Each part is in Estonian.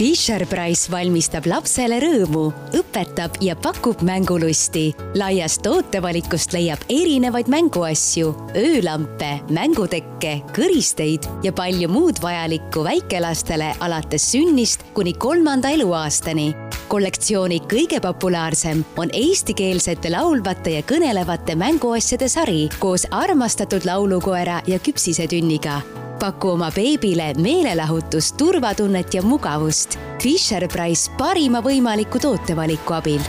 Fisher-Price valmistab lapsele rõõmu, õpetab ja pakub mängulusti. laiast tootevalikust leiab erinevaid mänguasju, öölampe, mängutekke, kõristeid ja palju muud vajalikku väikelastele alates sünnist kuni kolmanda eluaastani kollektsiooni kõige populaarsem on eestikeelsete laulvate ja kõnelevate mänguasjade sari koos armastatud laulukoera ja küpsisetünniga paku oma beebile meelelahutust, turvatunnet ja mugavust. Fisher-Price parima võimaliku tootevaliku abil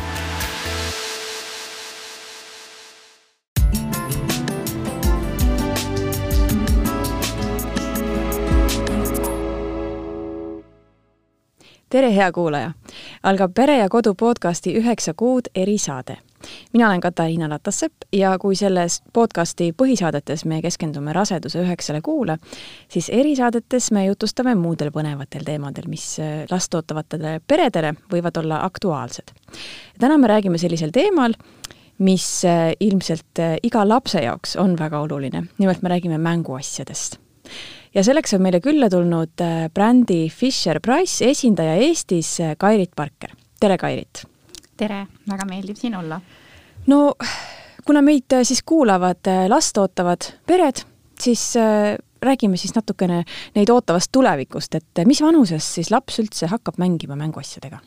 tere, hea kuulaja! algab Pere ja Kodu podcasti Üheksa kuud erisaade mina olen Katariina Ratassepp ja kui selles podcasti põhisaadetes me keskendume raseduse üheksale kuule, siis erisaadetes me jutustame muudel põnevatel teemadel, mis äh, last ootavatele peredele võivad olla aktuaalsed. täna me räägime sellisel teemal, mis äh, ilmselt äh, iga lapse jaoks on väga oluline, nimelt me räägime mänguasjadest ja selleks on meile külla tulnud brändi Fisher-Price esindaja Eestis, Kairit Parker. tere, Kairit! tere, väga meeldib siin olla. No kuna meid äh, siis kuulavad äh, last ootavad pered, siis äh, räägime siis natukene neid ootavast tulevikust, et mis vanuses siis laps üldse hakkab mängima mänguasjadega?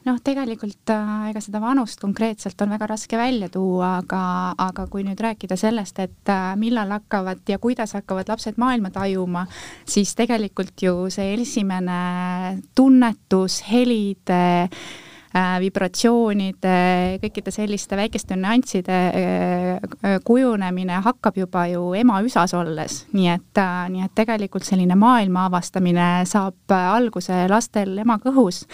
noh, tegelikult ega seda vanust konkreetselt on väga raske välja tuua, aga, aga kui nüüd rääkida sellest, et millal hakkavad ja kuidas hakkavad lapsed maailma tajuma, siis tegelikult ju see esimene tunnetus, helide Äh, vibratsioonide, kõikide selliste väikeste nüansside äh, kujunemine hakkab juba ju ema üsas olles, nii et, äh, nii et tegelikult selline maailma avastamine saab alguse lastel ema kõhus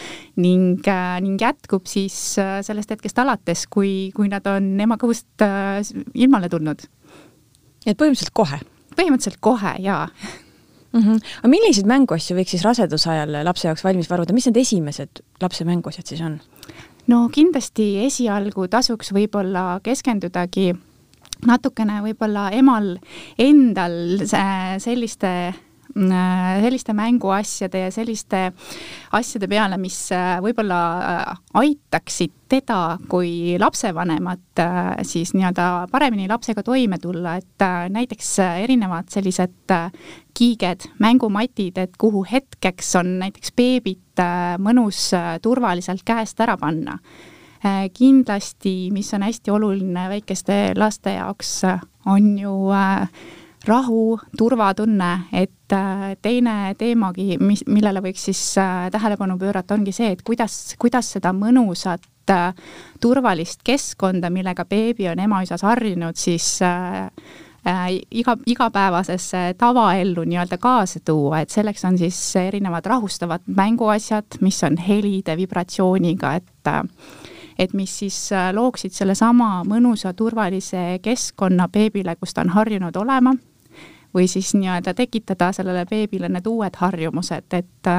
ning, ning jätkub siis sellest hetkest alates, kui, kui nad on ema kõhust ilmale tulnud. et põhimõtteliselt kohe? põhimõtteliselt kohe, jaa mm. -hmm. aga milliseid mänguasju võiks siis raseduse ajal lapse jaoks valmis varuda, mis need esimesed lapse mänguasjad siis on? no kindlasti esialgu tasuks võib-olla keskendudagi natukene võib-olla emal endal selliste selliste mänguasjade ja selliste asjade peale, mis äh, võib-olla äh, aitaksid teda kui lapsevanemat siis nii-öelda paremini lapsega toime tulla, et näiteks erinevad sellised kiiged, mängumatid, et kuhu hetkeks on näiteks beebit mõnus turvaliselt käest ära panna. Kindlasti, mis on hästi oluline väikeste laste jaoks, on ju äh, rahu, turvatunne, et äh, teine teemagi, mis, millele võiks siis äh, tähelepanu pöörata, ongi see, et kuidas, kuidas seda mõnusat äh, turvalist keskkonda, millega beebi on emaisas harjunud, siis iga, igapäevasesse tavaellu nii-öelda kaasa tuua, et selleks on siis erinevad rahustavad mänguasjad, mis on helide, vibratsiooniga, et et mis siis looksid sellesama mõnusa turvalise keskkonna beebile, kus ta on harjunud olema või siis nii-öelda tekitada sellele beebile need uued harjumused, et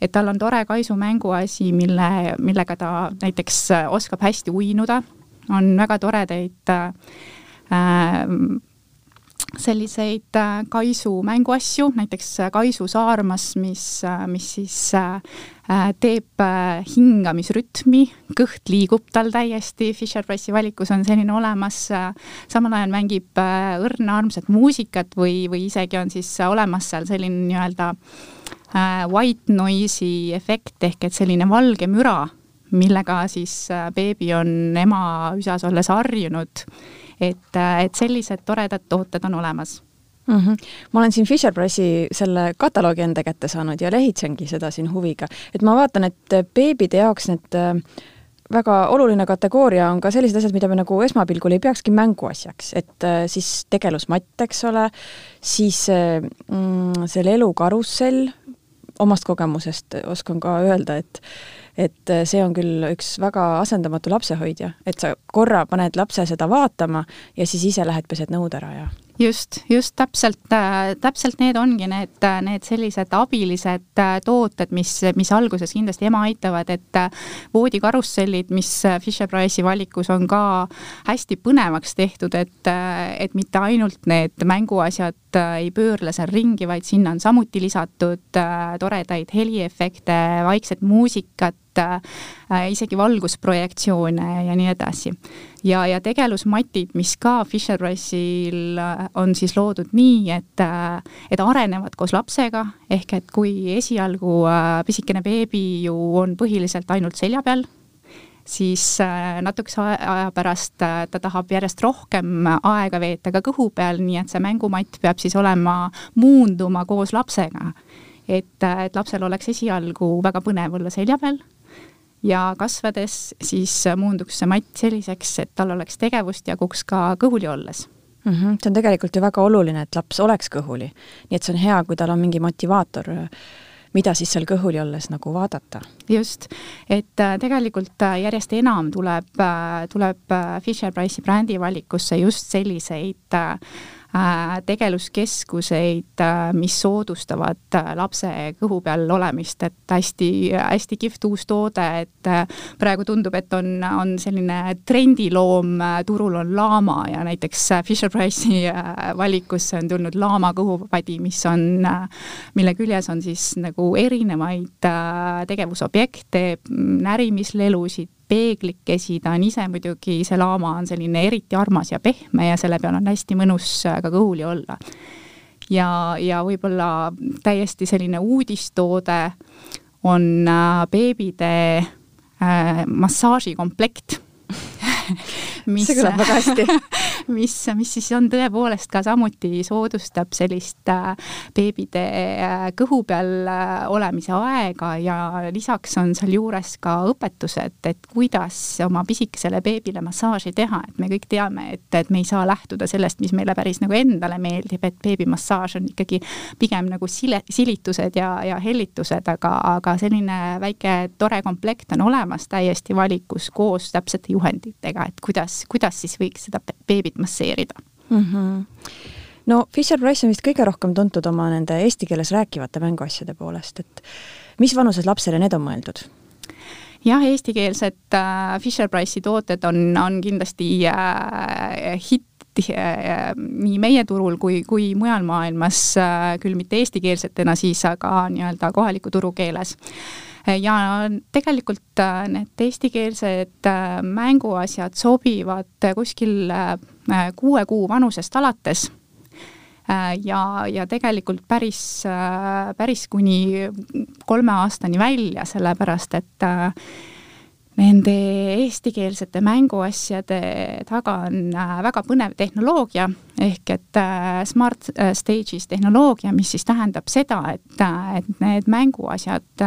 et tal on tore kaisu mänguasi, mille, millega ta näiteks oskab hästi uinuda, on väga toredaid äh, selliseid äh, kaisu mänguasju, näiteks äh, kaisu saarmas, mis, äh, mis siis teeb hingamisrütmi, kõht liigub tal täiesti, Fisher-Price'i valikus on selline olemas, samal ajal mängib õrna armsat muusikat või, või isegi on siis olemas seal selline nii-öelda white noise'i efekt ehk et selline valge müra, millega siis beebi on ema üsas olles harjunud et, et sellised toredad tooted on olemas mm. -hmm. ma olen siin Fisher-Price'i selle kataloogi enda kätte saanud ja lehitsengi seda siin huviga, et ma vaatan, et beebide jaoks need äh, väga oluline kategooria on ka sellised asjad, mida me nagu esmapilgul ei peakski mänguasjaks, et äh, siis tegelusmatt, eks ole, siis äh, mm, see lelukarussell, omast kogemusest oskan ka öelda, et et äh, see on küll üks väga asendamatu lapsehoidja, et sa korra paned lapse seda vaatama ja siis ise lähed pesed nõud ära ja just, just täpselt, äh, täpselt need ongi need, äh, need sellised abilised tooted, mis, mis alguses kindlasti ema aitavad, et voodikarussellid, mis Fisher-Price'i valikus on ka hästi põnevaks tehtud, et, et mitte ainult need mänguasjad ei pöörle seal ringi, vaid sinna on samuti lisatud toredaid heliefekte, vaikset muusikat, isegi valgusprojektsioone ja nii edasi. ja, ja tegelusmatid, mis ka Fisher-Price'il äh, on siis loodud nii, et, äh, et arenevad koos lapsega, ehk et kui esialgu äh, pisikene beebi ju on põhiliselt ainult selja peal, siis natukese aja pärast ta tahab järjest rohkem aega veeta ka kõhu peal, nii et see mängumatt peab siis olema, muunduma koos lapsega. et, et lapsel oleks esialgu väga põnev olla selja peal ja kasvades siis muunduks see matt selliseks, et tal oleks tegevust jaguks ka kõhuli olles mm. -hmm. see on tegelikult ju väga oluline, et laps oleks kõhuli. nii et see on hea, kui tal on mingi motivaator, mida siis seal kõhuli olles nagu vaadata. just, et äh, tegelikult äh, järjest enam tuleb, äh, tuleb Fisher-Price'i brändi valikusse just selliseid tegeluskeskuseid, äh, mis soodustavad äh, lapse kõhu peal olemist, et hästi-hästi kihvt uus toode, et praegu tundub, et on, on selline trendiloom, turul on laama ja näiteks Fisher-Price'i valikusse on tulnud laama kõhupadi, mis on, mille küljes on siis nagu erinevaid tegevusobjekte, närimislelusid, peeglikesi, ta on ise muidugi, see laama on selline eriti armas ja pehme ja selle peal on hästi mõnus äh, ka kõhuli olla. ja, ja võib-olla täiesti selline uudistoode on äh, beebide äh, massaažikomplekt mis, see kõlab väga hästi. Mis, mis siis on? Tõepoolest ka samuti soodustab sellist äh, beebide äh, kõhu peal äh, olemise aega ja lisaks on sealjuures ka õpetused, et kuidas oma pisikesele beebile massaaži teha, et me kõik teame, et, et me ei saa lähtuda sellest, mis meile päris nagu endale meeldib, et beebimassaaž on ikkagi pigem nagu sile, silitused ja, ja hellitused, aga, aga selline väike tore komplekt on olemas täiesti valikus koos täpsete juhenditega, et kuidas, kuidas siis võiks seda beebit masseerida mm. -hmm no Fisher-Price on vist kõige rohkem tuntud oma nende eesti keeles rääkivate mänguasjade poolest, et mis vanuses lapsele need on mõeldud? jah, eestikeelsed äh, Fisher-Price'i tooted on, on kindlasti äh, hitt äh, nii meie turul kui, kui mujal maailmas äh,, küll mitte eestikeelsetena siis, aga nii-öelda kohaliku turu keeles ja tegelikult äh, need eestikeelsed äh, mänguasjad sobivad kuskil äh, kuue kuu vanusest alates. Ja, ja tegelikult päris, päris kuni kolme aastani välja, sellepärast et nende eestikeelsete mänguasjade taga on äh, väga põnev tehnoloogia ehk et äh, Smart äh, Stages tehnoloogia, mis siis tähendab seda, et, et need mänguasjad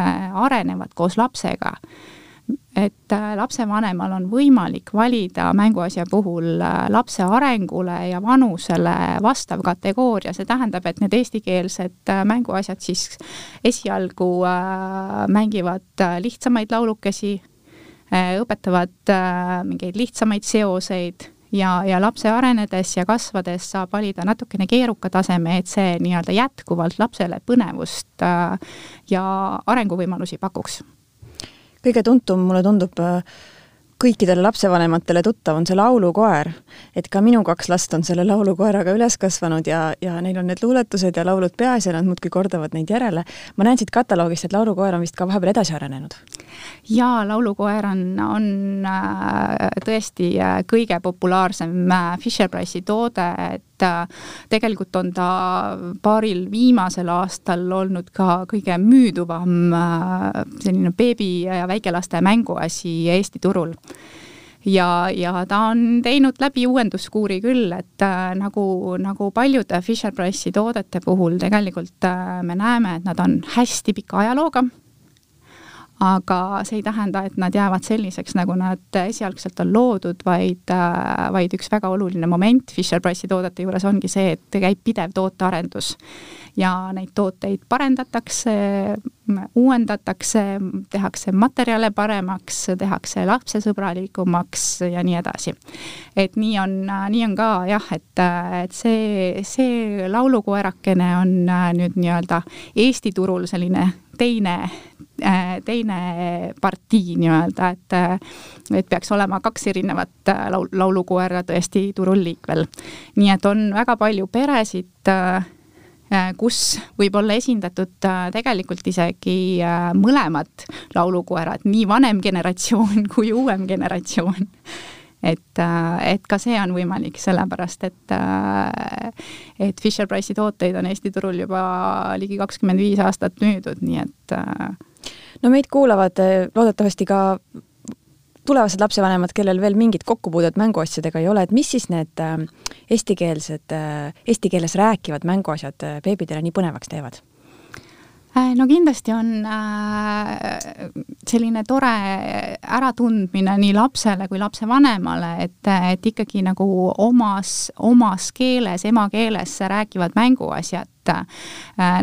arenevad koos lapsega. et lapsevanemal on võimalik valida mänguasja puhul lapse arengule ja vanusele vastav kategooria, see tähendab, et need eestikeelsed mänguasjad siis esialgu mängivad lihtsamaid laulukesi õpetavad äh, mingeid lihtsamaid seoseid ja, ja lapse arenedes ja kasvades saab valida natukene keeruka taseme, et see nii-öelda jätkuvalt lapsele põnevust äh, ja arenguvõimalusi pakuks. kõige tuntum, mulle tundub, kõikidele lapsevanematele tuttav on see laulukoer. et ka minu kaks last on selle laulukoeraga üles kasvanud ja, ja neil on need luuletused ja laulud peas ja nad muudkui kordavad neid järele. ma näen siit kataloogist, et laulukoer on vist ka vahepeal edasi arenenud. jaa, laulukoer on, on äh, tõesti äh, kõige populaarsem äh, Fisher-Price'i toode, et tegelikult on ta paaril viimasel aastal olnud ka kõige müüduvam selline beebi ja väikelaste mänguasi Eesti turul. Ja, ja ta on teinud läbi uuenduskuuri küll, et äh, nagu, nagu paljude Fisher-Price'i toodete puhul tegelikult äh, me näeme, et nad on hästi pika ajalooga aga see ei tähenda, et nad jäävad selliseks, nagu nad esialgselt on loodud, vaid, äh, vaid üks väga oluline moment Fisher-Price'i toodete juures ongi see, et käib pidev tootearendus. ja neid tooteid parendatakse uuendatakse, tehakse materjale paremaks, tehakse lapsesõbralikumaks ja nii edasi. et nii on, nii on ka jah, et, et see, see laulukoerakene on nüüd nii-öelda Eesti turul selline teine, teine partii nii-öelda, et, et peaks olema kaks erinevat laul, laulukoera tõesti turul liikvel. nii et on väga palju peresid Äh, kus võib olla esindatud äh, tegelikult isegi äh, mõlemad laulukoerad, nii vanem generatsioon kui uuem generatsioon. et, et ka see on võimalik, sellepärast et, et Fisher-Price'i tooteid on Eesti turul juba ligi kakskümmend viis aastat müüdud, nii et no meid kuulavad loodetavasti ka tulevased lapsevanemad, kellel veel mingit kokkupuudet mänguasjadega ei ole, et mis siis need äh, eestikeelsed, äh, eesti keeles rääkivad mänguasjad äh, beebidele nii põnevaks teevad? no kindlasti on selline tore äratundmine nii lapsele kui lapsevanemale, et, et ikkagi nagu omas, omas keeles, emakeeles räägivad mänguasjad.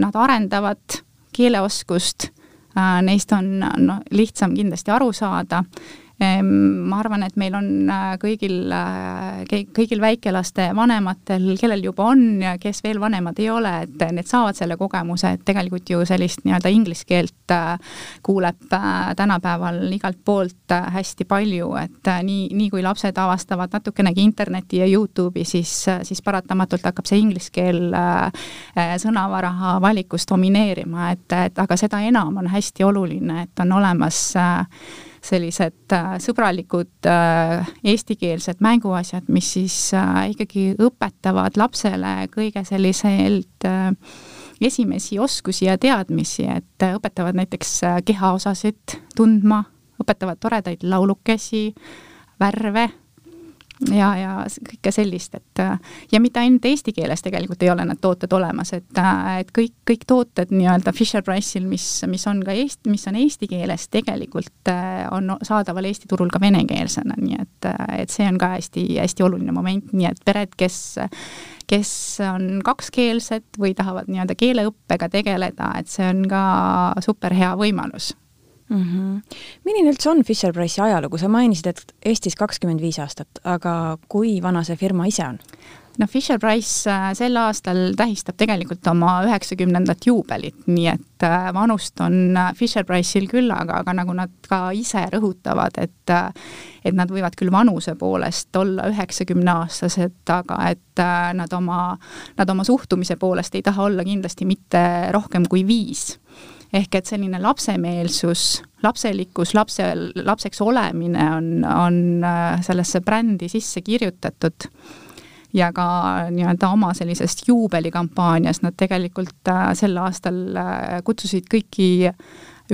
Nad arendavad keeleoskust, neist on no, lihtsam kindlasti aru saada ma arvan, et meil on äh, kõigil, äh, kõigil väikelaste vanematel, kellel juba on ja kes veel vanemad ei ole, et need saavad selle kogemuse, et tegelikult ju sellist nii-öelda inglise keelt äh, kuuleb tänapäeval igalt poolt hästi palju, et nii, nii kui lapsed avastavad natukenegi interneti ja Youtube'i, siis, siis paratamatult hakkab see inglise keel sõnavara valikus domineerima, et, et aga seda enam on hästi oluline, et on olemas sellised äh, sõbralikud äh, eestikeelsed mänguasjad, mis siis äh, ikkagi õpetavad lapsele kõige selliselt esimesi oskusi ja teadmisi, et õpetavad näiteks kehaosasid tundma, õpetavad toredaid laulukesi, värve ja, ja kõike sellist, et ja mitte ainult eesti keeles tegelikult ei ole need tooted olemas, et, et kõik, kõik tooted nii-öelda Fisher-Price'il, mis, mis on ka eesti, mis on eesti keeles, tegelikult on saadaval Eesti turul ka venekeelsena, nii et, et see on ka hästi-hästi oluline moment, nii et pered, kes kes on kakskeelsed või tahavad nii-öelda keeleõppega tegeleda, et see on ka super hea võimalus mm. -hmm. milline üldse on Fisher-Price'i ajalugu, sa mainisid, et Eestis kakskümmend viis aastat, aga kui vana see firma ise on? noh, Fisher-Price äh, sel aastal tähistab tegelikult oma üheksakümnendat juubelit, nii et äh, vanust on äh, Fisher-Price'il küll, aga, aga nagu nad ka ise rõhutavad, et et nad võivad küll vanuse poolest olla üheksakümneaastased, aga et nad oma, nad oma suhtumise poolest ei taha olla kindlasti mitte rohkem kui viis ehk et selline lapsemeelsus, lapselikkus, lapse, lapseks olemine on, on äh, sellesse brändi sisse kirjutatud. Ja ka nii-öelda oma sellisest juubelikampaanias nad tegelikult äh, sel aastal äh, kutsusid kõiki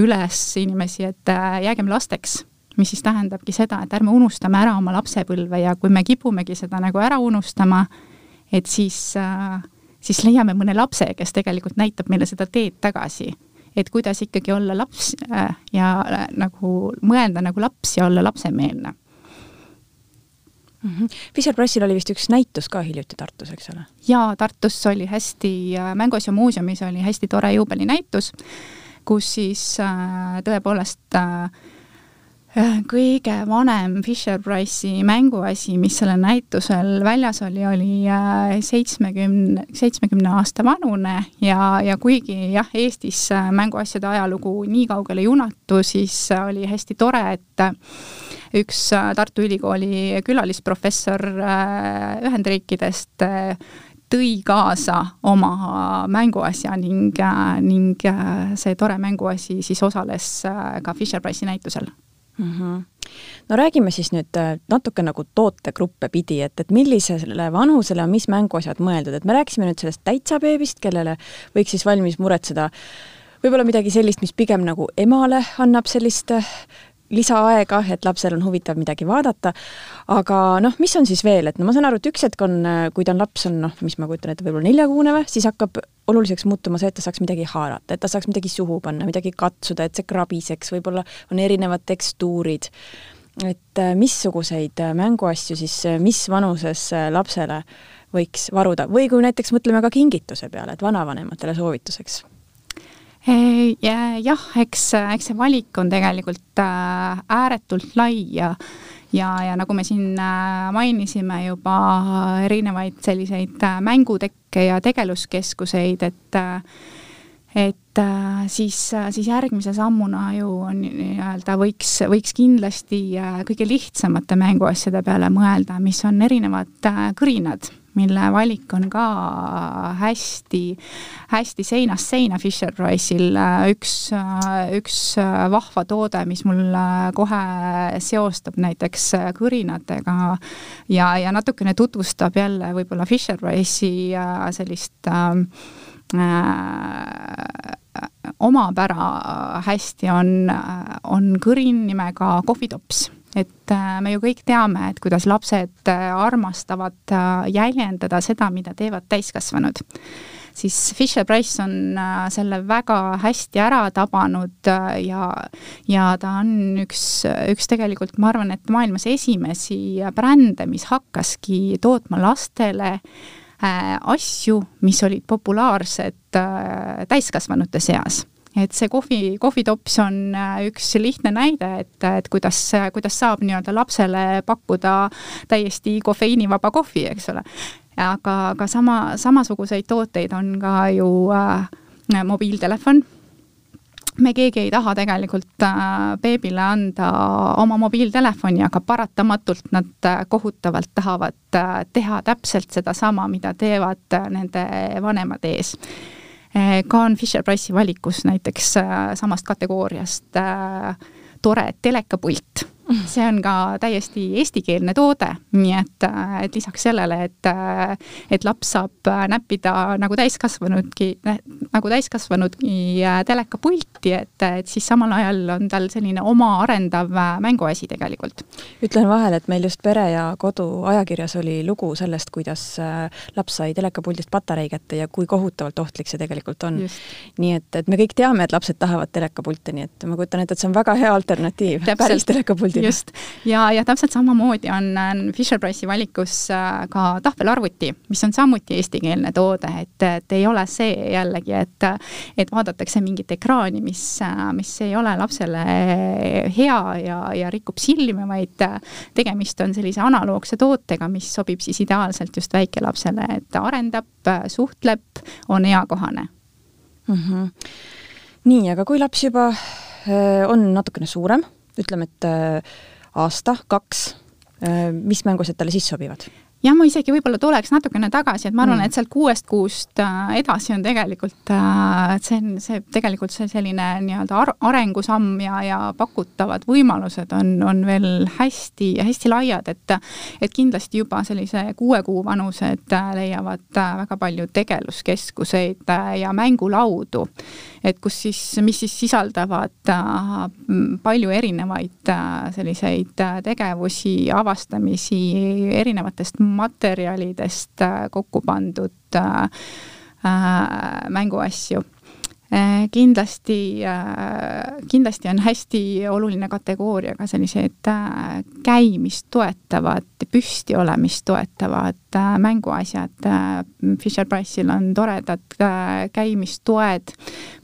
üles inimesi, et jäägem lasteks, mis siis tähendabki seda, et ärme unustame ära oma lapsepõlve ja kui me kipumegi seda nagu ära unustama, et siis, siis leiame mõne lapse, kes tegelikult näitab meile seda teed tagasi et kuidas ikkagi olla laps äh, ja äh, nagu mõelda nagu laps ja olla lapsemeelne mm. -hmm. Fisher-Price'il oli vist üks näitus ka hiljuti Tartus, eks ole? jaa, Tartus oli hästi, äh, Mänguasja muuseumis oli hästi tore juubelinäitus, kus siis tõepoolest Äh, kõige vanem Fisher-Price'i mänguasi, mis sellel näitusel väljas oli, oli äh, seitsmekümne, seitsmekümne aasta vanune ja, ja kuigi jah, Eestis äh, mänguasjade ajalugu nii kaugele ei ulatu, siis oli hästi tore, et üks Tartu Ülikooli külalisprofessor Ühendriikidest tõi kaasa oma mänguasja ning, ning see tore mänguasi siis osales ka Fisher-Price'i näitusel mm. -hmm. no räägime siis nüüd äh, natuke nagu tootegruppe pidi, et, et millisele vanusele on mis mänguasjad mõeldud, et me rääkisime nüüd sellest täitsa beebist, kellele võiks siis valmis muretseda võib-olla midagi sellist, mis pigem nagu emale annab sellist äh, lisaaega, et lapsel on huvitav midagi vaadata, aga noh, mis on siis veel, et no ma saan aru, et üks hetk on, kui ta on laps, on noh, mis ma kujutan ette, võib-olla neljakuune või, siis hakkab oluliseks muutuma see, et ta saaks midagi haarata, et ta saaks midagi suhu panna, midagi katsuda, et see krabiseks, võib-olla on erinevad tekstuurid. et äh, missuguseid äh, mänguasju siis äh, mis vanuses lapsele võiks varuda? Või kui näiteks mõtleme ka kingituse peale, et vanavanematele soovituseks jah, eks, eks see valik on tegelikult ääretult lai ja ja, ja nagu me siin mainisime juba erinevaid selliseid mängutekke ja tegeluskeskuseid, et et äh, siis, siis järgmise sammuna ju nii-öelda võiks, võiks kindlasti äh, kõige lihtsamate mänguasjade peale mõelda, mis on erinevad äh, kõrinad, mille valik on ka hästi, hästi seinast seina Fisher-Price'il. üks, üks vahva toode, mis mul kohe seostab näiteks kõrinatega ja, ja natukene tutvustab jälle võib-olla Fisher-Price'i sellist äh, Äh, omapära hästi on, on kõrin nimega kohvitops et äh, me ju kõik teame, et kuidas lapsed äh, armastavad jäljendada seda, mida teevad täiskasvanud. siis Fisher-Price on selle väga hästi ära tabanud ja, ja ta on üks, üks tegelikult, ma arvan, et maailmas esimesi brände, mis hakkaski tootma lastele äh, Äh, asju, mis olid populaarsed äh, täiskasvanute seas et see kohvi, kohvitops on äh, üks lihtne näide, et, et kuidas, kuidas saab nii-öelda lapsele pakkuda täiesti kofeiinivaba kohvi, eks ole. aga, aga sama, samasuguseid tooteid on ka ju äh, mobiiltelefon me keegi ei taha tegelikult äh, beebile anda oma mobiiltelefoni, aga paratamatult nad äh, kohutavalt tahavad teha täpselt sedasama, mida teevad nende vanemad ees. Ka on Fisher-Price'i valikus näiteks samast kategooriast tore telekapult see on ka täiesti eestikeelne toode, nii et, et lisaks sellele, et, et laps saab näppida nagu täiskasvanudki, nagu täiskasvanudki telekapulti, et, et siis samal ajal on tal selline oma arendav mänguasi tegelikult. ütlen vahele, et meil just Pere ja Kodu ajakirjas oli lugu sellest, kuidas laps sai telekapuldist patarei kätte ja kui kohutavalt ohtlik see tegelikult on. nii et, et me kõik teame, et lapsed tahavad telekapulte, nii et ma kujutan ette, et see on väga hea alternatiiv päris telekapuldile arvuti. Just, ja, ja täpselt samamoodi on Fisher-Price'i valikus äh, ka tahvelarvuti, mis on samuti eestikeelne toode, et, et ei ole see jällegi, et et vaadatakse mingit ekraani, mis, mis ei ole lapsele hea ja, ja rikub silme, vaid tegemist on sellise analoogse tootega, mis sobib siis ideaalselt just väikelapsele, et arendab, suhtleb, on eakohane mm. -hmm. nii, aga kui laps juba äh, on natukene suurem ütleme, et äh, aasta, kaks, äh, mis mängused talle siis sobivad? jah, ma isegi võib-olla tuleks natukene tagasi, et ma arvan mm., et sealt kuuest kuust äh, edasi on tegelikult, et see on see tegelikult see selline nii-öelda ar arengusamm ja, ja pakutavad võimalused on, on veel hästi, hästi laiad, et et kindlasti juba sellise kuue kuu vanused leiavad väga palju tegeluskeskuseid ja mängulaudu, et kus siis, mis siis sisaldavad palju erinevaid selliseid tegevusi, avastamisi erinevatest materjalidest äh, kokku pandud äh, äh, mänguasju. Äh, kindlasti, äh, kindlasti on hästi oluline kategooria ka sellised äh, käimist toetavad, püsti olemist toetavad mänguasjad. Fisher-Price'il on toredad käimistoed,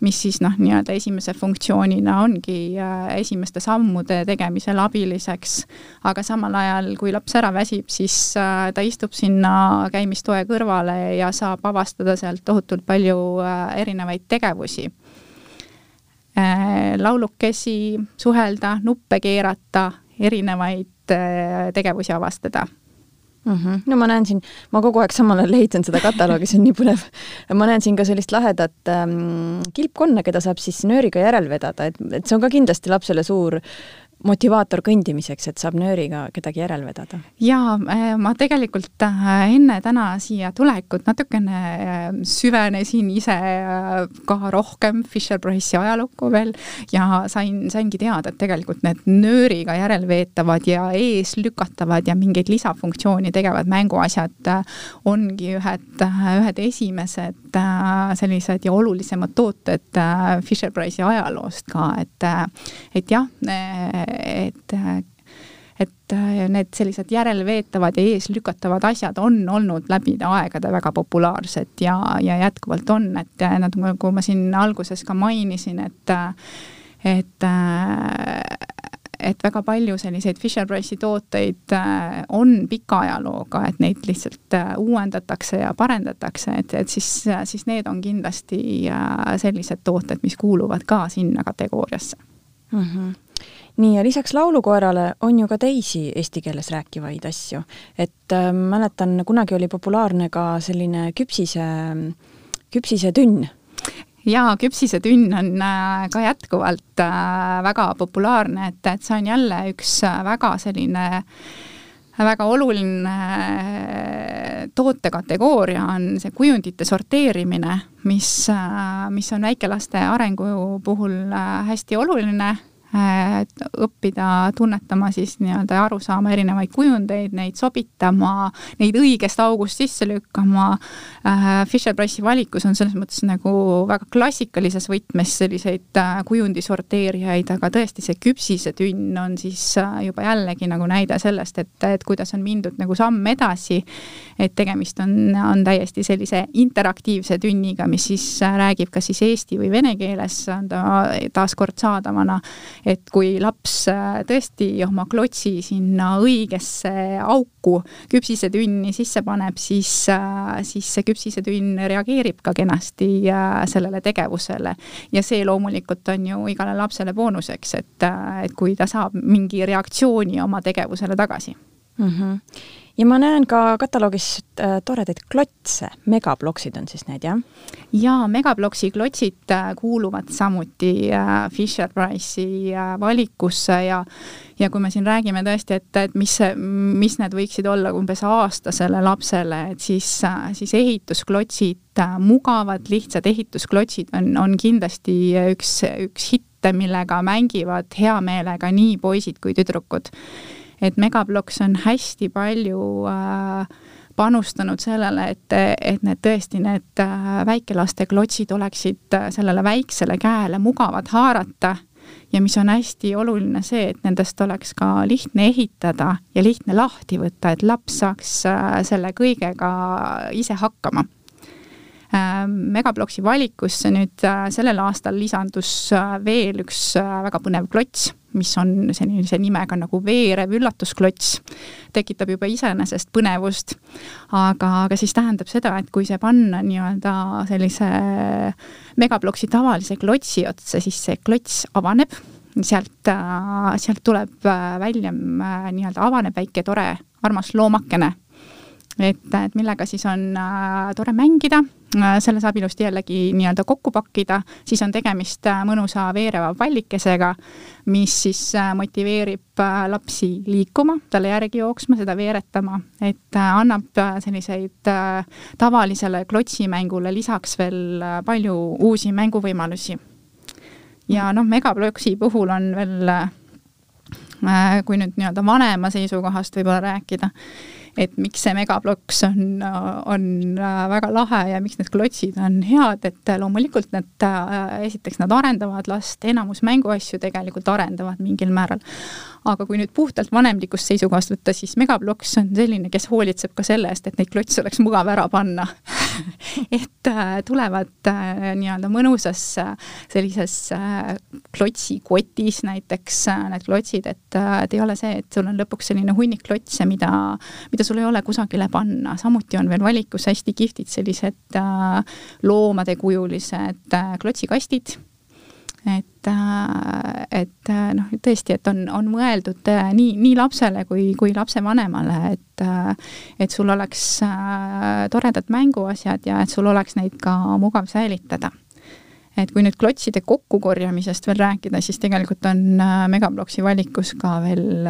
mis siis noh, nii-öelda esimese funktsioonina ongi esimeste sammude tegemisel abiliseks. aga samal ajal, kui laps ära väsib, siis ta istub sinna käimistoe kõrvale ja saab avastada sealt tohutult palju erinevaid tegevusi tegevusi. Äh, laulukesi, suhelda, nuppe keerata, erinevaid äh, tegevusi avastada mm. -hmm. no ma näen siin, ma kogu aeg samal ajal lehitsen seda kataloogi, see on nii põnev. ma näen siin ka sellist lahedat ähm, kilpkonna, keda saab siis nööriga järel vedada, et, et see on ka kindlasti lapsele suur motivaator kõndimiseks, et saab nööriga kedagi järel vedada? jaa, äh, ma tegelikult äh, enne täna siia tulekut natukene äh, süvenesin ise ka rohkem Fisher-Price'i ajalukku veel ja sain, saingi teada, et tegelikult need nööriga järelveetavad ja eeslükatavad ja mingeid lisafunktsiooni tegevad mänguasjad ongi ühed, ühed esimesed sellised ja olulisemad tooted Fisher-Price'i ajaloost ka, et et jah, et et äh, need sellised järelveetavad ja eeslükatavad asjad on olnud läbi aegade väga populaarsed ja, ja jätkuvalt on, et nad, nagu ma siin alguses ka mainisin, et et et väga palju selliseid Fisher-Price'i tooteid on pika ajalooga, et neid lihtsalt uuendatakse ja parendatakse, et, et siis, siis need on kindlasti sellised tooted, mis kuuluvad ka sinna kategooriasse mm. -hmm nii, ja lisaks laulukoerale on ju ka teisi eesti keeles rääkivaid asju. et äh, mäletan, kunagi oli populaarne ka selline küpsise, küpsisetünn. jaa, küpsisetünn on äh, ka jätkuvalt äh, väga populaarne, et, et see on jälle üks äh, väga selline väga oluline tootekategooria on see kujundite sorteerimine, mis, mis on väikelaste arengu puhul hästi oluline õppida tunnetama siis nii-öelda ja aru saama erinevaid kujundeid, neid sobitama, neid õigest august sisse lükkama äh,. Fisher-Price'i valikus on selles mõttes nagu väga klassikalises võtmes selliseid äh, kujundi sorteerijaid, aga tõesti see küpsisetünn on siis äh, juba jällegi nagu näide sellest, et, et kuidas on mindud nagu samm edasi. et tegemist on, on täiesti sellise interaktiivse tünniga, mis siis äh, räägib kas siis eesti või vene keeles, on ta taaskord saadavana et kui laps äh, tõesti oma klotsi sinna õigesse auku küpsisetünni sisse paneb, siis, äh, siis see küpsisetünn reageerib ka kenasti äh, sellele tegevusele. ja see loomulikult on ju igale lapsele boonuseks, et, et kui ta saab mingi reaktsiooni oma tegevusele tagasi mm. -hmm ja ma näen ka kataloogis äh, toredaid klotse, megabloksid on siis need, jah? jaa, megabloksi klotsid äh, kuuluvad samuti äh, Fisher-Price'i äh, valikusse ja ja kui me siin räägime tõesti, et, et mis, mis need võiksid olla umbes aastasele lapsele, et siis, siis ehitusklotsid, mugavad, lihtsad ehitusklotsid on, on kindlasti üks, üks hitte, millega mängivad hea meelega nii poisid kui tüdrukud et Megabloks on hästi palju äh, panustanud sellele, et, et need tõesti, need äh, väikelaste klotsid oleksid äh, sellele väiksele käele mugavad haarata. Ja mis on hästi oluline see, et nendest oleks ka lihtne ehitada ja lihtne lahti võtta, et laps saaks äh, selle kõigega ise hakkama. Megabloksi valikusse nüüd sellel aastal lisandus veel üks väga põnev klots mis on sellise nimega nagu veerev üllatusklots, tekitab juba iseenesest põnevust. aga, aga siis tähendab seda, et kui see panna nii-öelda sellise megabloksi tavalise klotsi otsa, siis see klots avaneb. Sealt, sealt tuleb välja nii-öelda avaneb väike tore armas loomakene et, et millega siis on äh, tore mängida. äh,, selle saab ilusti jällegi nii-öelda kokku pakkida, siis on tegemist äh, mõnusa veereva pallikesega, mis siis äh, motiveerib äh, lapsi liikuma, talle järgi jooksma, seda veeretama, et äh, annab äh, selliseid äh, tavalisele klotsimängule lisaks veel äh, palju uusi mänguvõimalusi. ja noh, Megabloksi puhul on veel äh, kui nüüd nii-öelda vanema seisukohast võib-olla rääkida, et miks see megabloks on, on väga lahe ja miks need klotsid on head, et loomulikult need, esiteks nad arendavad last, enamus mänguasju tegelikult arendavad mingil määral. aga kui nüüd puhtalt vanemlikust seisukohast võtta, siis megabloks on selline, kes hoolitseb ka selle eest, et neid klotse oleks mugav ära panna et äh, tulevad äh, nii-öelda mõnusas äh, sellises klotsikotis näiteks need klotsid, et, et ei ole see, et sul on lõpuks selline hunnik klotse, mida, mida sul ei ole kusagile panna, samuti on veel valikus hästi kihvtid sellised loomadekujulised äh, klotsikastid et, äh, et noh, tõesti, et on, on mõeldud nii, nii lapsele kui, kui lapsevanemale, et, et sul oleks toredad mänguasjad ja et sul oleks neid ka mugav säilitada et kui nüüd klotside kokkukorjamisest veel rääkida, siis tegelikult on Megabloksi valikus ka veel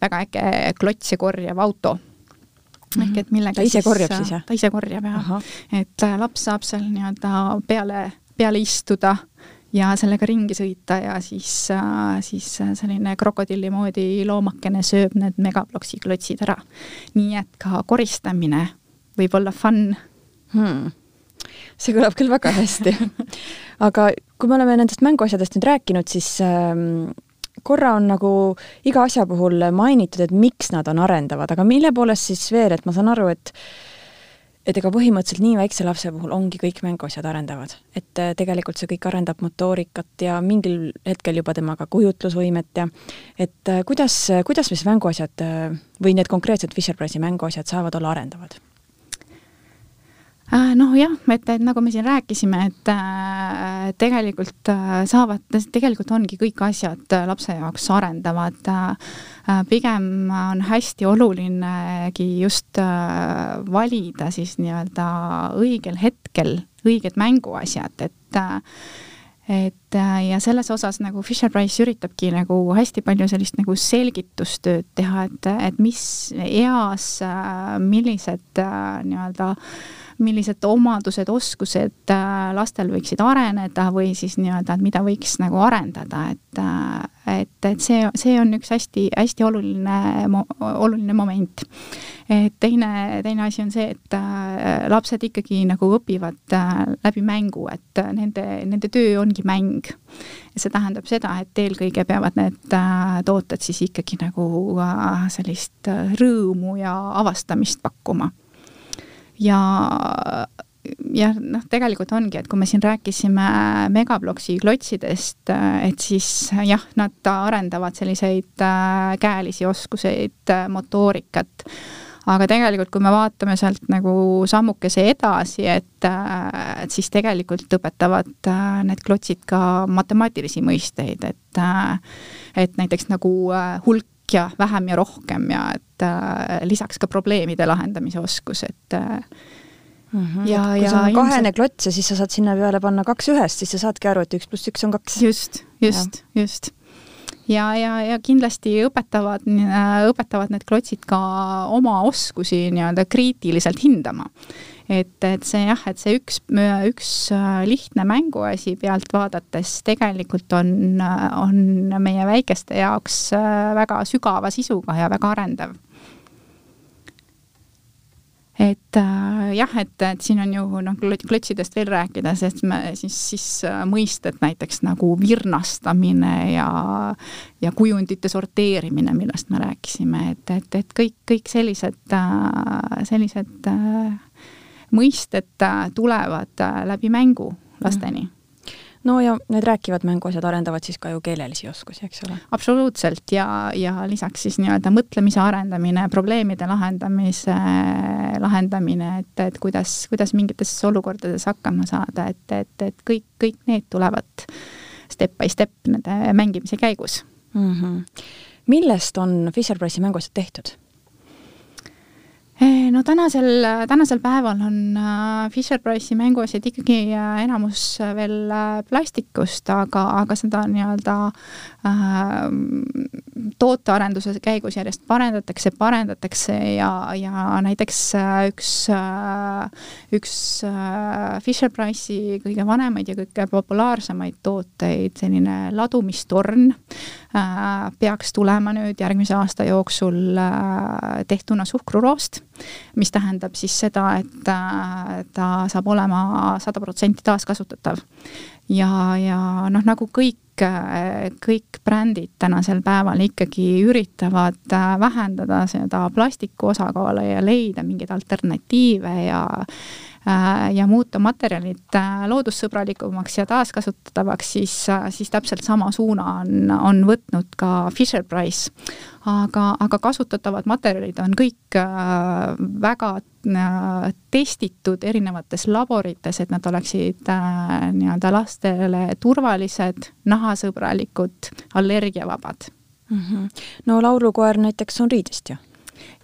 väga äge klotse korjav auto ehk mhm. et millega ta ise siis, korjab siis jah? ta ise korjab jah, et äh, laps saab seal nii-öelda peale, peale istuda ja sellega ringi sõita ja siis, äh, siis selline krokodilli moodi loomakene sööb need megaploksi klotsid ära. nii et ka koristamine võib olla fun. Hmm.. see kõlab küll väga hästi. Aga kui me oleme nendest mänguasjadest nüüd rääkinud, siis ähm, korra on nagu iga asja puhul mainitud, et miks nad on arendavad, aga mille poolest siis veel, et ma saan aru, et et ega põhimõtteliselt nii väikse lapse puhul ongi kõik mänguasjad arendavad. et äh, tegelikult see kõik arendab motoorikat ja mingil hetkel juba temaga kujutlusvõimet ja et äh, kuidas, kuidas siis mänguasjad äh, või need konkreetsed Fisher-Price'i mänguasjad saavad olla arendavad? Noh jah, et, et nagu me siin rääkisime, et äh, tegelikult äh, saavad, tegelikult ongi kõik asjad äh, lapse jaoks arendavad äh,. pigem on hästi olulinegi just äh, valida siis nii-öelda õigel hetkel õiged mänguasjad, et äh, et ja selles osas nagu Fisher-Price üritabki nagu hästi palju sellist nagu selgitustööd teha, et, et mis eas, millised nii-öelda äh, millised omadused, oskused äh, lastel võiksid areneda või siis nii-öelda, et mida võiks nagu arendada, et äh, et, et see, see on üks hästi-hästi oluline, oluline moment. et teine, teine asi on see, et äh, lapsed ikkagi nagu õpivad läbi mängu, et nende, nende töö ongi mäng. see tähendab seda, et eelkõige peavad need tooted siis ikkagi nagu sellist rõõmu ja avastamist pakkuma ja jah, noh, tegelikult ongi, et kui me siin rääkisime Megabloksi klotsidest, et siis jah, nad arendavad selliseid äh, käelisi oskuseid, äh, motoorikat, aga tegelikult, kui me vaatame sealt nagu sammukese edasi, et, äh, et siis tegelikult õpetavad need klotsid ka matemaatilisi mõisteid, et et näiteks nagu hulk ja vähem ja rohkem ja et äh, lisaks ka probleemide lahendamise oskus, et äh, Mm -hmm. ja, kui ja sul on kahene ilmselt... klots ja siis sa saad sinna peale panna kaks ühest, siis sa saadki aru, et üks pluss üks on kaks. just, just, just. ja, ja, ja kindlasti õpetavad, äh, õpetavad need klotsid ka oma oskusi nii-öelda kriitiliselt hindama et, et see jah, et see üks, üks äh, lihtne mänguasi pealt vaadates tegelikult on, on meie väikeste jaoks äh, väga sügava sisuga ja väga arendav. Et äh, jah, et, et siin on ju noh, klotsidest veel rääkida, sest me siis, siis äh, mõisted näiteks nagu virnastamine ja, ja kujundite sorteerimine, millest me rääkisime, et, et, et kõik, kõik sellised äh,, sellised äh, mõisted tulevad äh, läbi mängu lasteni no ja need rääkivad mänguasjad arendavad siis ka ju keelelisi oskusi, eks ole? absoluutselt ja, ja lisaks siis nii-öelda mõtlemise arendamine, probleemide lahendamise, lahendamine, et, et kuidas, kuidas mingites olukordades hakkama saada, et, et, et kõik, kõik need tulevad step by step nende mängimise käigus mm. -hmm. millest on Fisher-Price'i mänguasjad tehtud? Eh, no tänasel, tänasel päeval on äh, Fisher-Price'i mänguasjad ikkagi äh, enamus veel äh, plastikust, aga, aga seda nii-öelda äh, tootearenduse käigus järjest parendatakse, parendatakse ja, ja näiteks üks, üks Fisher-Price'i kõige vanemaid ja kõige populaarsemaid tooteid, selline ladumistorn äh,, peaks tulema nüüd järgmise aasta jooksul äh, tehtuna suhkruroost mis tähendab siis seda, et äh, ta saab olema sada protsenti taaskasutatav. ja, ja noh, nagu kõik, äh, kõik brändid tänasel päeval ikkagi üritavad äh, vähendada seda plastiku osakaalu ja leida mingeid alternatiive ja Äh, ja muuta materjalid äh, loodussõbralikumaks ja taaskasutatavaks, siis, äh, siis täpselt sama suuna on, on võtnud ka Fisher-Price. aga, aga kasutatavad materjalid on kõik väga testitud erinevates laborites, et nad oleksid nii-öelda lastele turvalised, nahasõbralikud, allergiavabad mm. -hmm. no laulukoer näiteks on riidest ju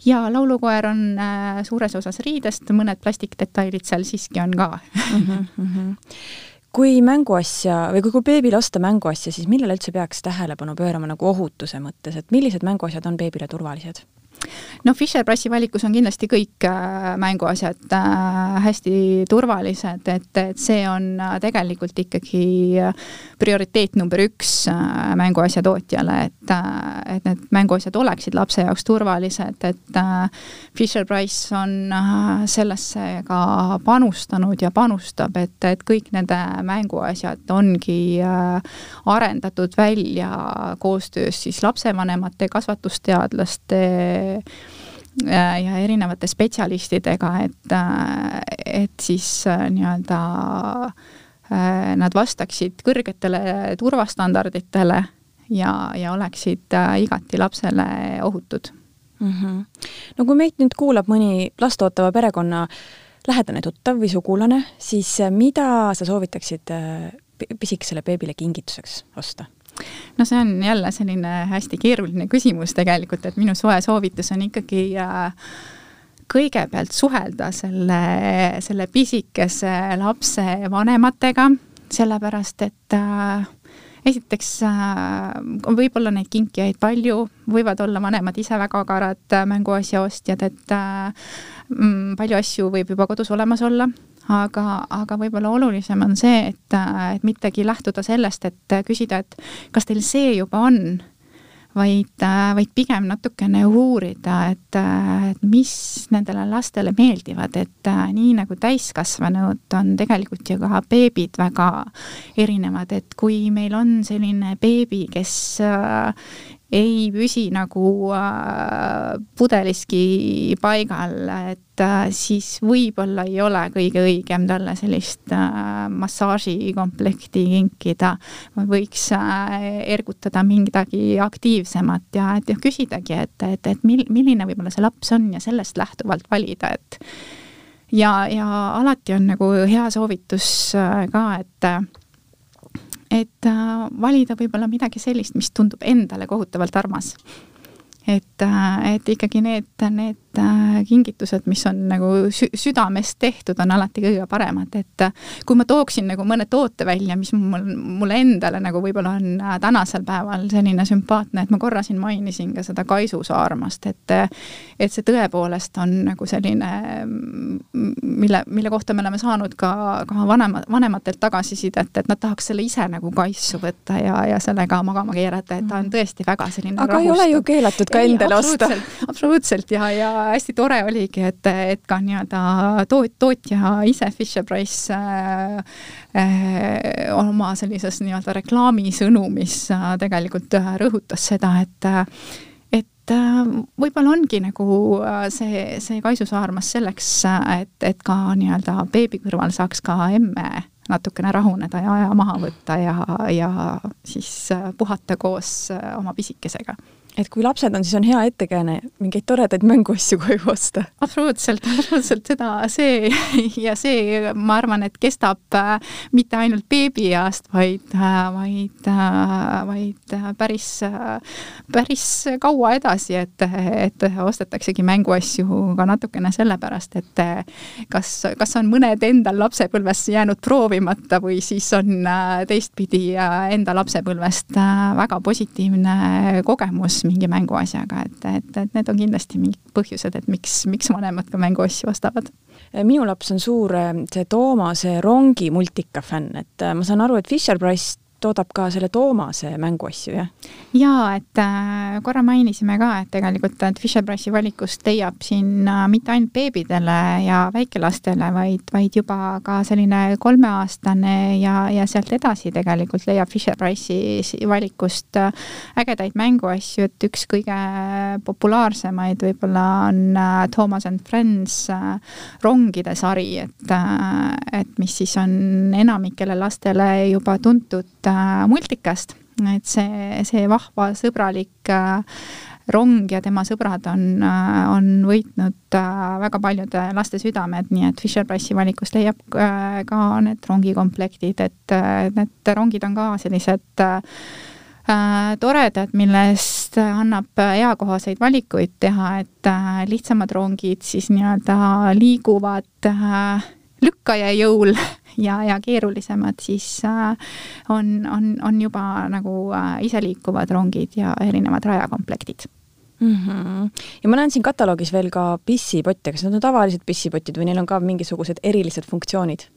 ja laulukoer on äh, suures osas riidest, mõned plastikdetailid seal siiski on ka mm. -hmm, mm -hmm. kui mänguasja või kui, kui beebile osta mänguasja, siis millele üldse peaks tähelepanu pöörama nagu ohutuse mõttes, et millised mänguasjad on beebile turvalised? No Fisher-Price'i valikus on kindlasti kõik äh, mänguasjad äh, hästi turvalised, et, et see on äh, tegelikult ikkagi prioriteet number üks mänguasja tootjale, et, et need mänguasjad oleksid lapse jaoks turvalised, et Fisher-Price on sellesse ka panustanud ja panustab, et, et kõik nende mänguasjad ongi arendatud välja koostöös siis lapsevanemate, kasvatusteadlaste ja erinevate spetsialistidega, et, äh, et siis äh, nii-öelda nad vastaksid kõrgetele turvastandarditele ja, ja oleksid igati lapsele ohutud mm. -hmm. no kui meid nüüd kuulab mõni last ootava perekonna lähedane tuttav või sugulane, siis mida sa soovitaksid pisikesele beebile kingituseks osta? No see on jälle selline hästi keeruline küsimus tegelikult, et minu soe soovitus on ikkagi äh, kõigepealt suhelda selle, selle pisikese lapse vanematega, sellepärast et äh, esiteks äh, võib-olla neid kinkijaid palju, võivad olla vanemad ise väga agarad mänguasja ostjad, et äh, mm, palju asju võib juba kodus olemas olla aga, aga võib-olla olulisem on see, et, et mittegi lähtuda sellest, et küsida, et kas teil see juba on, vaid, vaid pigem natukene uurida, et, et mis nendele lastele meeldivad, et nii nagu täiskasvanud on tegelikult ju ka beebid väga erinevad, et kui meil on selline beebi, kes ei püsi nagu äh, pudeliski paigal, et äh, siis võib-olla ei ole kõige õigem talle sellist äh, massaažikomplekti kinkida. võiks äh, ergutada midagi aktiivsemat ja, et jah, küsidagi, et, et, et mil-, milline võib-olla see laps on ja sellest lähtuvalt valida, et ja, ja alati on nagu hea soovitus äh, ka, et et äh, valida võib-olla midagi sellist, mis tundub endale kohutavalt armas. Et, äh, et ikkagi need, need äh, kingitused, mis on nagu sü südamest tehtud, on alati kõige paremad, et äh, kui ma tooksin nagu mõne toote välja, mis mul, mulle endale nagu võib-olla on tänasel päeval selline sümpaatne, et ma korra siin mainisin ka seda Kaisu saarmast, et et see tõepoolest on nagu selline, mille, mille kohta me oleme saanud ka, ka vanema, vanematelt tagasisidet, et nad tahaks selle ise nagu kaisu võtta ja, ja sellega magama keerata, et ta on tõesti väga selline aga rahustav. ei ole ju keelatud ka endale osta. absoluutselt. Ja, ja hästi tore oligi, et, et ka nii-öelda toot-, tootja ise, Fisher-Price äh, äh, oma sellises nii-öelda reklaamisõnumis äh, tegelikult äh, rõhutas seda, et et äh, võib-olla ongi nagu äh, see, see Kaisu saarmas selleks, et, et ka nii-öelda beebi kõrval saaks ka emme natukene rahuneda ja aja maha võtta ja, ja siis puhata koos oma pisikesega et kui lapsed on, siis on hea ettekääne mingeid toredaid mänguasju koju osta. absoluutselt, absoluutselt seda, see ja see, ma arvan, et kestab äh, mitte ainult beebieast, vaid äh,, vaid äh,, vaid äh, päris äh,, päris kaua edasi, et, et ostetaksegi mänguasju ka natukene sellepärast, et äh, kas, kas on mõned endal lapsepõlves jäänud proovimata või siis on teistpidi enda lapsepõlvest väga positiivne kogemus mingi mänguasjaga, et, et, et need on kindlasti mingid põhjused, et miks, miks vanemad ka mänguasju ostavad. minu laps on suur see Toomase rongi multika fänn, et ma saan aru, et Fisher-Price toodab ka selle Toomase mänguasju, jah? jaa, et äh, korra mainisime ka, et tegelikult et Fisher-Price'i valikust leiab siin äh, mitte ainult beebidele ja väikelastele, vaid, vaid juba ka selline kolmeaastane ja, ja sealt edasi tegelikult leiab Fisher-Price'i valikust äh, ägedaid mänguasju, et üks kõige populaarsemaid võib-olla on äh, Thomas and Friends äh, rongide sari, et äh,, et mis siis on enamikele lastele juba tuntud äh, multikast, et see, see vahva sõbralik äh, rong ja tema sõbrad on, äh, on võitnud äh, väga paljude laste südamed, nii et Fisher-Price'i valikust leiab ka need rongikomplektid, et need rongid on ka sellised toredad, millest annab eakohaseid valikuid teha, et lihtsamad rongid siis nii-öelda liiguvad lükkaja jõul ja, ja keerulisemad siis äh, on, on, on juba nagu äh, iseliikuvad rongid ja erinevad rajakomplektid mm. -hmm. ja ma näen siin kataloogis veel ka pissipotte, kas need on tavalised pissipotid või neil on ka mingisugused erilised funktsioonid?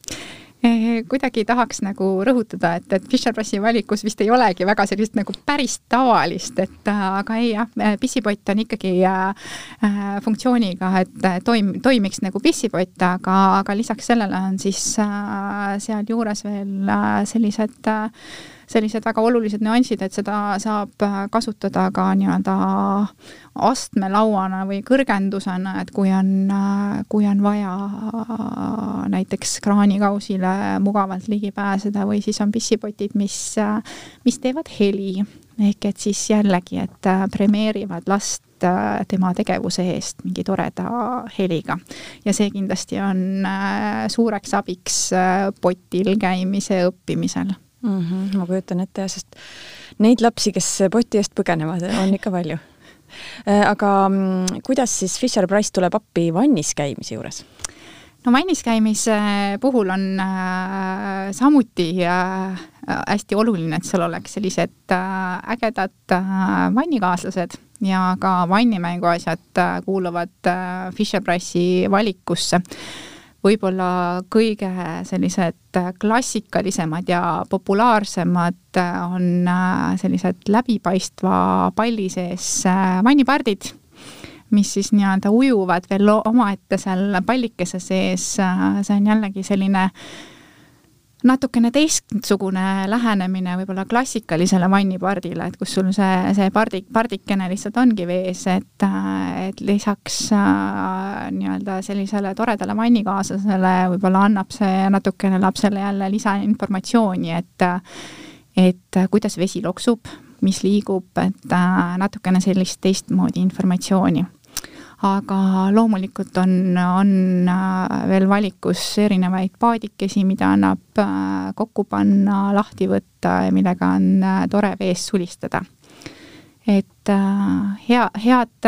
Eh, kuidagi tahaks nagu rõhutada, et, et Fisher-Price'i valikus vist ei olegi väga sellist nagu päris tavalist, et äh, aga ei jah, äh, pissipott on ikkagi äh, äh, funktsiooniga, et toim-, toimiks nagu pissipott, aga, aga lisaks sellele on siis äh, sealjuures veel äh, sellised äh, sellised väga olulised nüansid, et seda saab äh, kasutada ka nii-öelda astmelauana või kõrgendusena, et kui on, kui on vaja näiteks kraanikausile mugavalt ligi pääseda või siis on pissipotid, mis, mis teevad heli, ehk et siis jällegi, et premeerivad last tema tegevuse eest mingi toreda heliga. ja see kindlasti on suureks abiks potil käimise õppimisel mm. -hmm, ma kujutan ette, sest neid lapsi, kes poti eest põgenevad, on ikka palju. Äh, aga mm, kuidas siis Fisher-Price tuleb appi vannis käimise juures? no vannis käimise puhul on äh, samuti äh, hästi oluline, et seal oleks sellised äh, ägedad äh, vannikaaslased ja ka vannimänguasjad äh, kuuluvad äh, Fisher-Price'i valikusse võib-olla kõige sellised klassikalisemad ja populaarsemad on äh, sellised läbipaistva palli sees äh, vannipardid, mis siis nii-öelda ujuvad veel omaette seal pallikese sees, äh, see on jällegi selline äh, natukene teistsugune lähenemine võib-olla klassikalisele vannipardile, et kus sul see, see pardik, pardikene lihtsalt ongi vees, et, et lisaks äh, nii-öelda sellisele toredale vannikaaslasele võib-olla annab see natukene lapsele jälle lisainformatsiooni, et et kuidas vesi loksub, mis liigub, et äh, natukene sellist teistmoodi informatsiooni aga loomulikult on, on äh, veel valikus erinevaid paadikesi, mida annab äh, kokku panna, lahti võtta ja millega on äh, tore vees sulistada et hea, head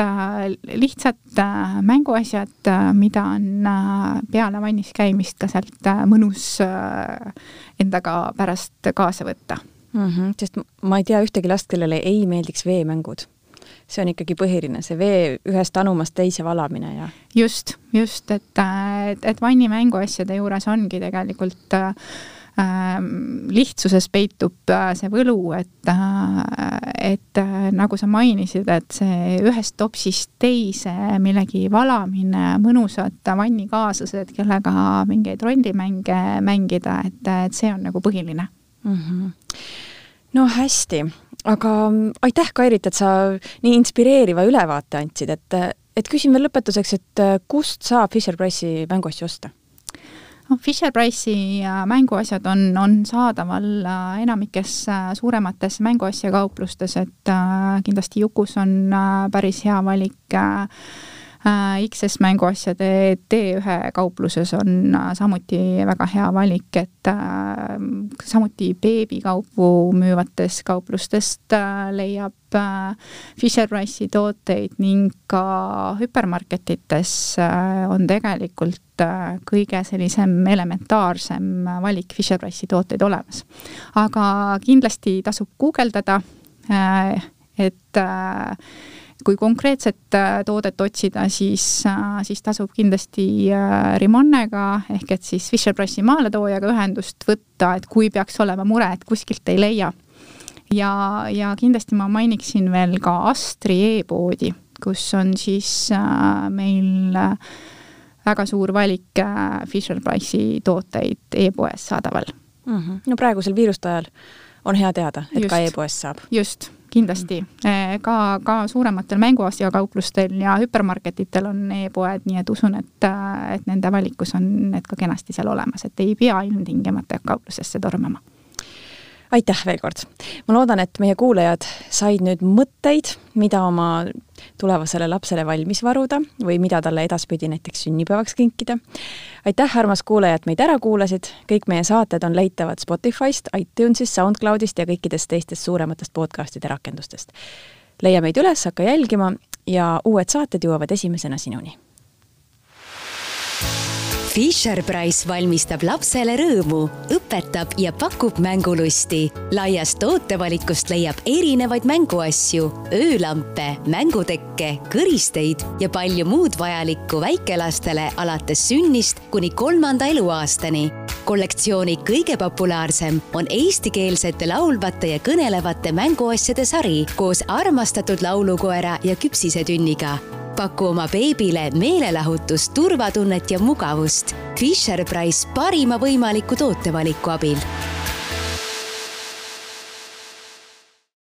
lihtsad mänguasjad, mida on peale vannis käimist ka sealt mõnus endaga pärast kaasa võtta mm. -hmm, sest ma ei tea ühtegi last, kellele ei meeldiks veemängud see on ikkagi põhiline, see vee ühest anumast teise valamine ja. just, just, et, et, et vanni mänguasjade juures ongi tegelikult äh, lihtsuses peitub äh, see võlu, et, äh, et äh, nagu sa mainisid, et see ühest topsist teise millegi valamine, mõnusad vannikaaslased, kellega mingeid rollimänge mängida, et, et see on nagu põhiline mm. -hmm. no hästi, aga mm, aitäh, Kairit, et sa nii inspireeriva ülevaate andsid, et, et küsin veel lõpetuseks, et äh, kust saab Fisher-Price'i mänguasju osta? noh, Fisher-Price'i äh, mänguasjad on, on saadaval äh, enamikes suuremates mänguasjakauplustes, et kindlasti Jukus on päris hea valik XS mänguasjade T1 kaupluses on äh, samuti väga hea valik, et äh, samuti beebikaupu müüvatest kauplustest leiab Fisher-Price'i tooteid ning ka hüpermarketites on tegelikult kõige sellisem elementaarsem valik Fisher-Price'i tooteid olemas. aga kindlasti tasub guugeldada, et kui konkreetset äh, toodet otsida, siis, äh, siis tasub kindlasti äh, Rimonnega ehk et siis Fisher-Price'i maaletoojaga ühendust võtta, et kui peaks olema mure, et kuskilt ei leia. ja, ja kindlasti ma mainiksin veel ka Astri e-poodi, kus on siis meil väga suur valik Fisher-Price'i tooteid e-poes saadaval mm. -hmm. no praegusel viiruste ajal on hea teada, et just, ka e-poest saab. just kindlasti mm. ka, ka suurematel mänguasjakauplustel ja hüpermarketitel on e-poed, nii et usun, et, et nende valikus on need ka kenasti seal olemas, et ei pea ilmtingimata kauplusesse tormama aitäh veel kord! ma loodan, et meie kuulajad said nüüd mõtteid, mida oma tulevasele lapsele valmis varuda või mida talle edaspidi näiteks sünnipäevaks kinkida. aitäh, armas kuulaja, et meid ära kuulasid, kõik meie saated on leitavad Spotify'st, iTunes'ist, SoundCloud'ist ja kõikidest teistest suurematest podcast'ide rakendustest. leia meid üles, hakka jälgima ja uued saated jõuavad esimesena sinuni Fisher-Price valmistab lapsele rõõmu, õpetab ja pakub mängulusti. laiast tootevalikust leiab erinevaid mänguasju, öölampe, mängutekke, kõristeid ja palju muud vajalikku väikelastele alates sünnist kuni kolmanda eluaastani. kollektsiooni kõige populaarsem on eestikeelsete laulvate ja kõnelevate mänguasjade sari koos armastatud laulukoera ja küpsisetünniga paku oma beebile meelelahutust, turvatunnet ja mugavust. Fisher Price parima võimaliku tootevaliku abil